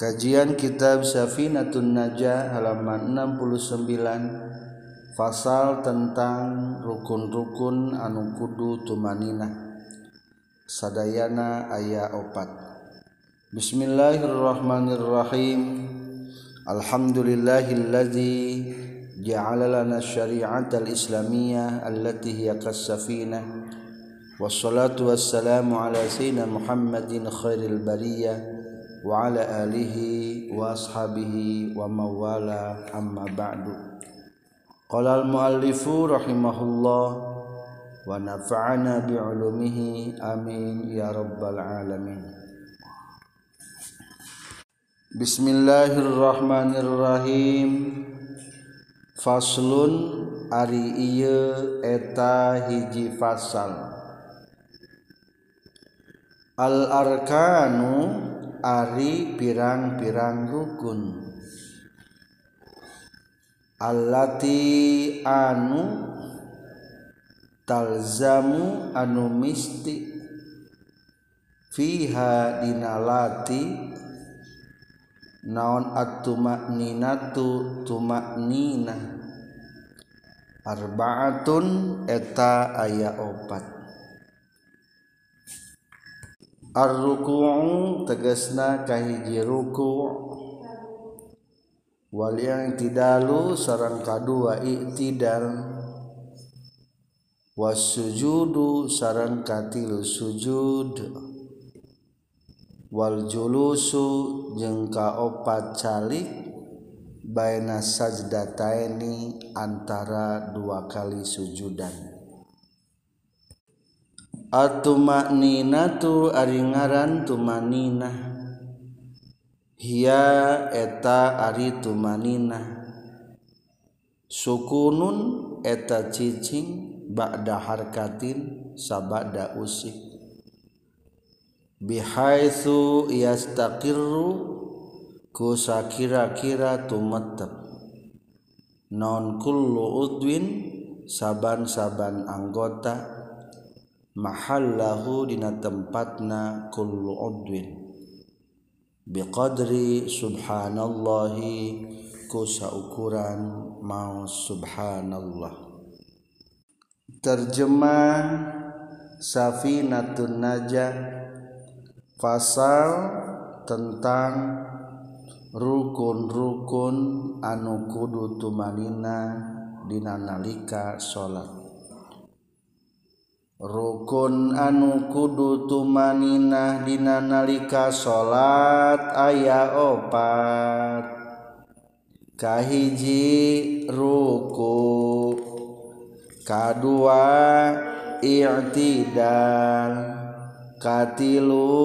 Kajian Kitab Safinatun Najah halaman 69 Fasal tentang rukun-rukun anu kudu tumanina. Sadayana ayat opat. Bismillahirrahmanirrahim. Alhamdulillahilladzi ja'ala lana syari'atal islamiyah allati hiya kas-safinah Wassalatu wassalamu ala sayyidina Muhammadin khairil bariyah. wa ala alihi wa ashabihi wa mawala amma ba'du. Qala al muallifu rahimahullah wa nafa'ana bi ulumihi amin ya rabbal alamin. Bismillahirrahmanirrahim. Faslun ari ieu eta hiji fasal. Al arkanu Ari pirang-pirang rukun allati anu talzamu anu mistik fiha dinalati naon atuma ninatu tumak nina. Arbaatun eta aya opat. Ar-ruku'u tegasna kahiji ruku' wal yang tidalu sarang kadua i'tidal. Was sujudu sarang katilu sujud. Wal julusu jeung kaopat calik baina sajdataini antara dua kali sujudan Atumakninatu ari ngaran tumaninah Hia eta ari tumaninah Sukunun eta cicing ba'da harkatin sabada usik. Bihaitsu yastaqirru ku sakira-kira tumetep. Non kullu udwin saban-saban anggota. Mahallahu dina tempatna kullu udwin biqadri subhanallahi ku saukuran mau subhanallah. Terjemah safinatun najah pasal tentang rukun-rukun anu kudu tumanina dina nalika salat rukun anu kudu tumaninah dina nalika salat aya opat. Kahiji ruku. Kadua i'tidal. Katilu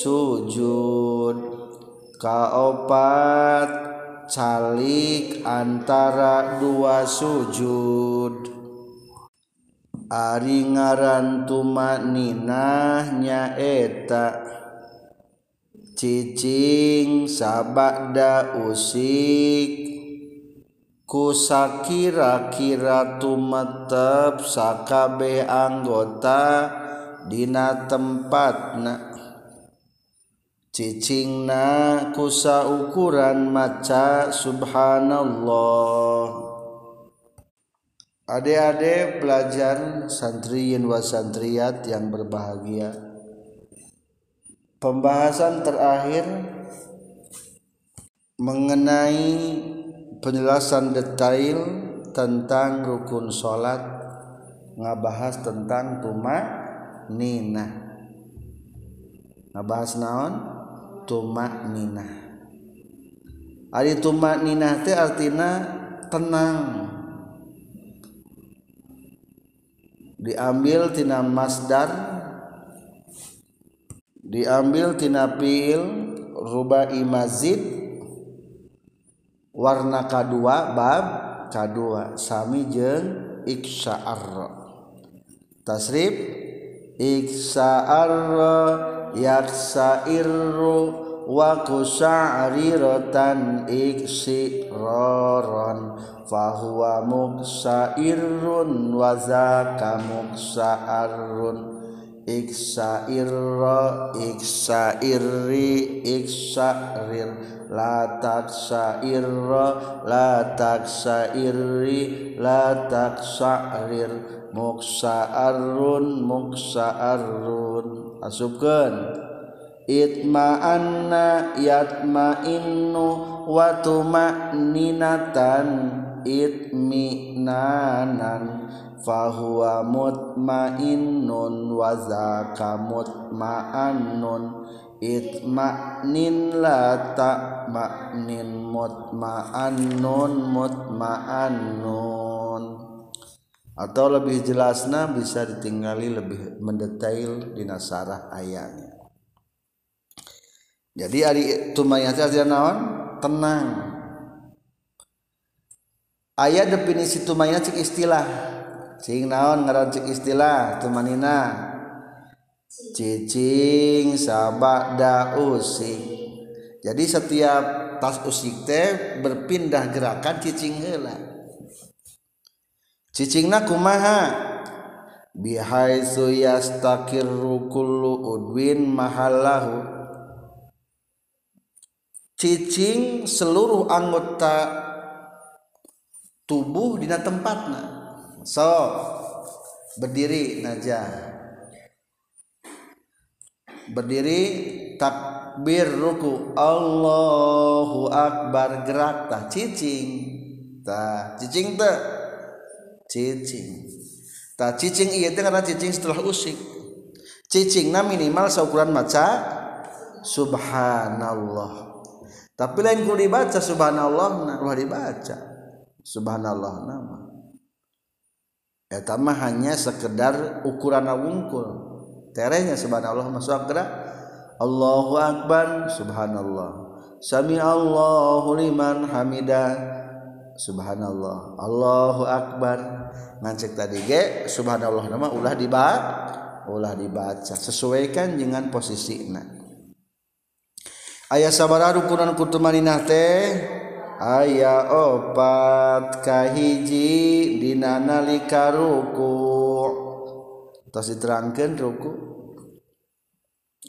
sujud. Kaopat calik antara dua sujud. Ari ngaran tumaninah nya eta cicing sabada usik. Kusakira-kira tumetep sakabe anggota dina tempatna. Cicingna kusa ukuran maca subhanallah. Adik-adik pelajar santriyin wa santriyat yang berbahagia. Pembahasan terakhir mengenai penjelasan detail tentang rukun sholat ngabahas tentang tumak nina. Ngabahas naon? Tumak nina. Ari tumak nina teh artinya tenang diambil tina Masdar diambil tina fiil rubai Mazid warna kadua bab kadua. Sami jeung iksa'ar tasrif iksa'ar yaksairru. waku sa'riratan iksiroron fahuwa muksairun wa zaka muksaarun iksairra iksairri iksarir la taksairra la taksairri la taksarir muksaarun muksaarun asupkeun. Itma'anna yatma'innu wa tuma'ninatan itminanan. Fahuwa mutmainnun wa zaka mutma'annun. Itma'nin la ta'ma'nin mutma'annun mutma'annun. Atau lebih jelasnya bisa ditinggali lebih mendetail di nasarah ayatnya jadi hari tumayat naon tenang. Ayat definisi tumayat cik istilah. Cing naon ngaran istilah temanina cicing sabada usik jadi setiap tas usik teh berpindah gerakan cicing heula. Cicingna kumaha? Bihaitsu yastakirru kullu udwin mahallahu cicing seluruh anggota tubuh dina tempatna so berdiri najah. Berdiri takbir ruku. Allahu akbar gerak tah cicing. Tah cicing teh. Cicing. Tah cicing iya teh karena cicing setelah usik. Cicing na minimal seukuran maca subhanallah tapi lain ku dibaca subhanallah nah ulah dibaca. Subhanallah nama eta mah hanya sekedar ukuran wungkul. Terehnya subhanallah masuk akra Allahu akbar subhanallah. Sami Allahu liman hamida subhanallah. Allahu akbar. Ngancek tadi ge subhanallah nama ulah dibaca ulah dibaca. Sesuaikan dengan posisi nah ayah sabar rukunan kutumaninah teh? Aya opat kahiji dina nalika ruku. Tos diterangkan ruku.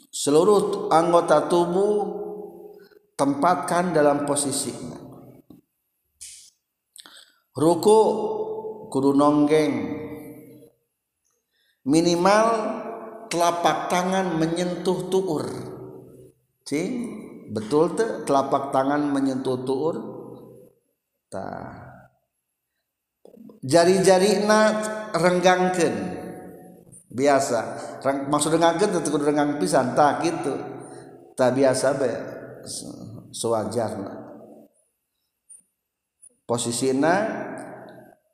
Seluruh anggota tubuh tempatkan dalam posisinya ruku kudu nonggeng. Minimal telapak tangan menyentuh tukur cing. Betul tuh telapak tangan menyentuh tuur? Jari-jari na renggangken biasa. Maksud dengangang pisan tak gitu tak biasa sewajar posisi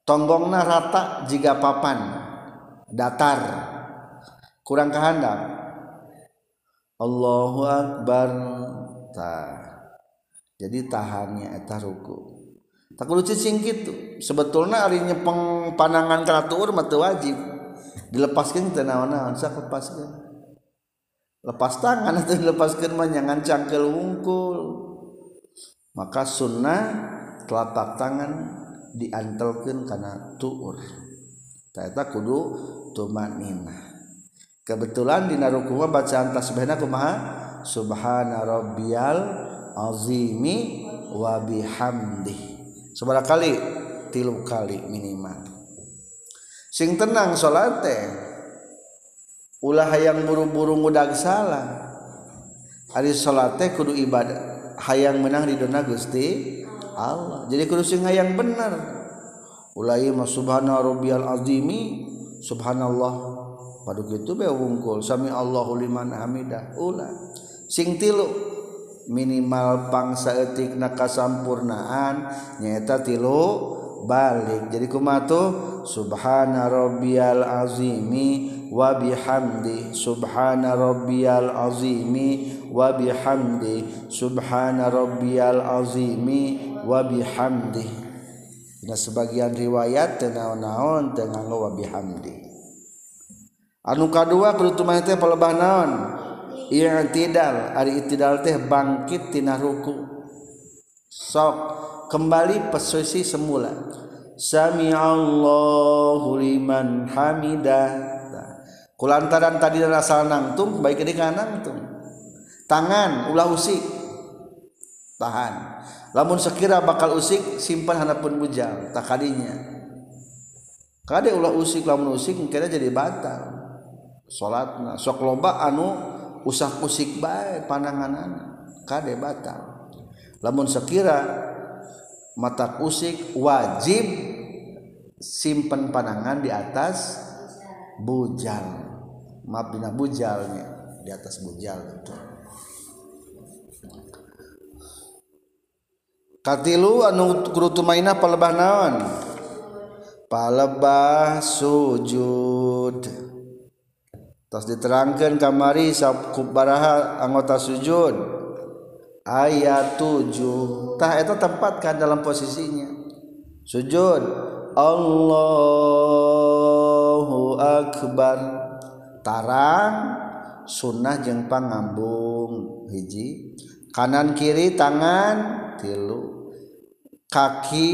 tonggongna rata jika papan datar. Kurang kehendap Allahu akbar ta. jadi tahannya eh, eta ruku. Tak kudu cicing gitu sebetulnya ari nyepeng panangan karatur mah teu wajib. Dilepaskeun teu naon-naon lepaskeun. Lepas tangan atau dilepaskeun mah jangan cangkel wungkul. Maka sunnah telapak tangan diantelkeun kana tuur. Eta kudu tumanina. Kebetulan di naruku mah bacaan tasbihna kumaha? Subhana rabbiyal azimi wa bihamdihi seberapa kali tilu kali minimal. Sing tenang salat ulah hayang buru-buru ngudag salah. Hari salat kudu ibadah hayang menang di dona Gusti Allah. Jadi kudu sing hayang bener ulah ieu subhana rabbiyal azimi subhanallah. Pada gitu be wungkul sami Allahu liman hamidah. Ulah sing tilu. Minimal pangsaetik na kasampurnaan nyata tilu balik. Jadi kumatu subhana rabbiyal azimi wa bihamdi. Subhana rabbiyal azimi wa bihamdi. Subhana rabbiyal azimi wa bihamdi. Dina sebagian riwayat teu naon-naon teu wa bihamdi. Anu kadua kudu tumaneh teh palebah naon? i'tidal ari i'tidal teh bangkit tina ruku. Sok kembali posisi semula. Sami Allahu liman hamidah. Kulantaran tadi asal nangtung baik ini nangtung tangan ulah usik. Tahan. Lamun sekira bakal usik simpan hanapun bujal tak kadinya. Kade ulah usik lamun usik kira jadi batal. Salatna sok loba anu usah usik baik pandanganan kade batal. Lamun sekira mata usik wajib simpen pandangan di atas bujal. Maaf bina bujalnya di atas bujal itu. Katilu anu kurutu mainah palebah naon? Palebah sujud. tas diterangkan kamari sabkubaraha anggota sujud. Ayat 7 tah itu tempatkan dalam posisinya. Sujud. Allahu akbar. Tarang sunnah jeung pangambung. Hiji. Kanan kiri tangan tilu. Kaki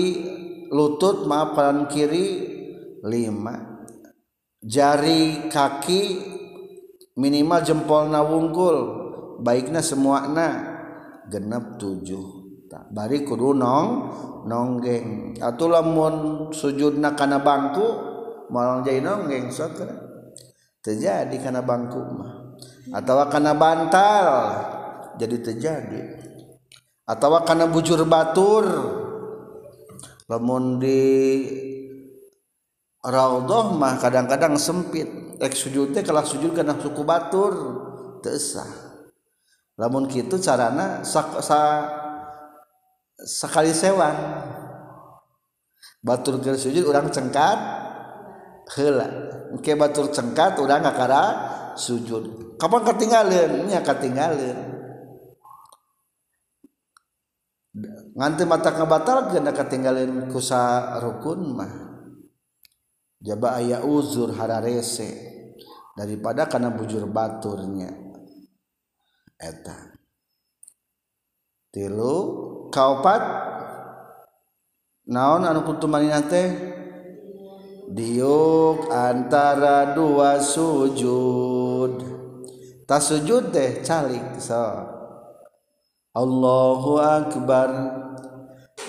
lutut maaf kanan kiri lima. Jari kaki minimal jempol nawungkul baiknya semua na genep tujuh. Bari kudu nong nonggeng. Atau lamun sujudna kana bangku malang jadi nonggeng sok terjadi karena bangku mah. Atau karena bantal jadi terjadi. Atau karena bujur batur lamun di raudhah mah kadang-kadang sempit ek sujud teh kalah sujud kana suku batur teu sah. Lamun kitu carana sak, sa, sakali sewan. Batur keur sujud urang cengkat heula. Engke batur cengkat urang ngakara sujud. Kapan katinggalin nya katinggalin nganti mata kebatal gak ketinggalan kusa rukun mah. jaba aya uzur hararese daripada karena bujur baturnya. Eta. Tilu kaopat. Naon anu kutumanina teh? Diuk antara dua sujud. Tak sujud teh calik so. Allahu akbar.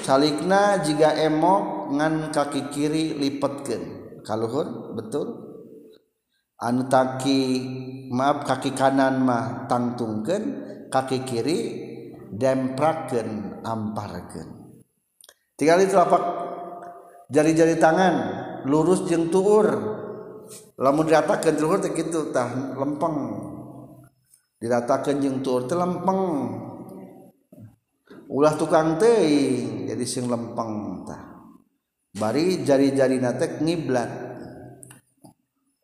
Calikna jika emok ngan kaki kiri lipatkan kaluhur betul. Anu taki maaf kaki kanan mah tangtungken kaki kiri dempraken amparken tinggal itu telapak jari-jari tangan lurus jeng tuur. Lamun diratakan tuur teh gitu tah lempeng. Diratakan jeng tuur teh lempeng. Ulah tukang teh jadi sing lempeng tah. Bari jari-jari nate ngiblat.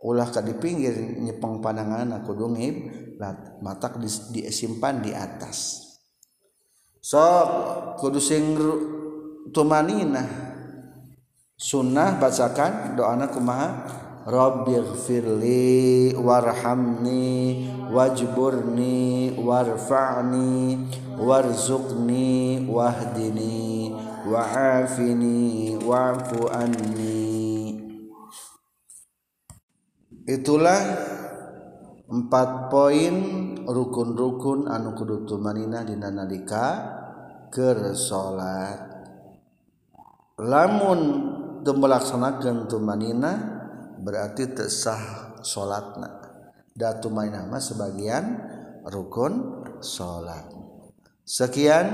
Ulah ka di pinggir nyepeng pandangan aku dong ngiblat matak disimpan di atas. Sok kudu sing tumanina. Sunnah bacakan doana kumaha? Rabbir firli warhamni wajburni warfa'ni warzuqni wahdini wa'afini wa'fu anni itulah empat poin rukun-rukun anu kudu tumanina dina nalika keur salat lamun melaksanakan tumanina berarti tesah salatna datu nama sebagian rukun salat sekian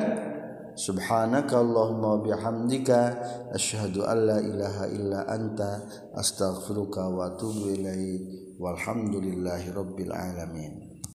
subhanakallahumma bihamdika asyhadu alla ilaha illa anta astaghfiruka wa atubu ilaik walhamdulillahi rabbil alamin.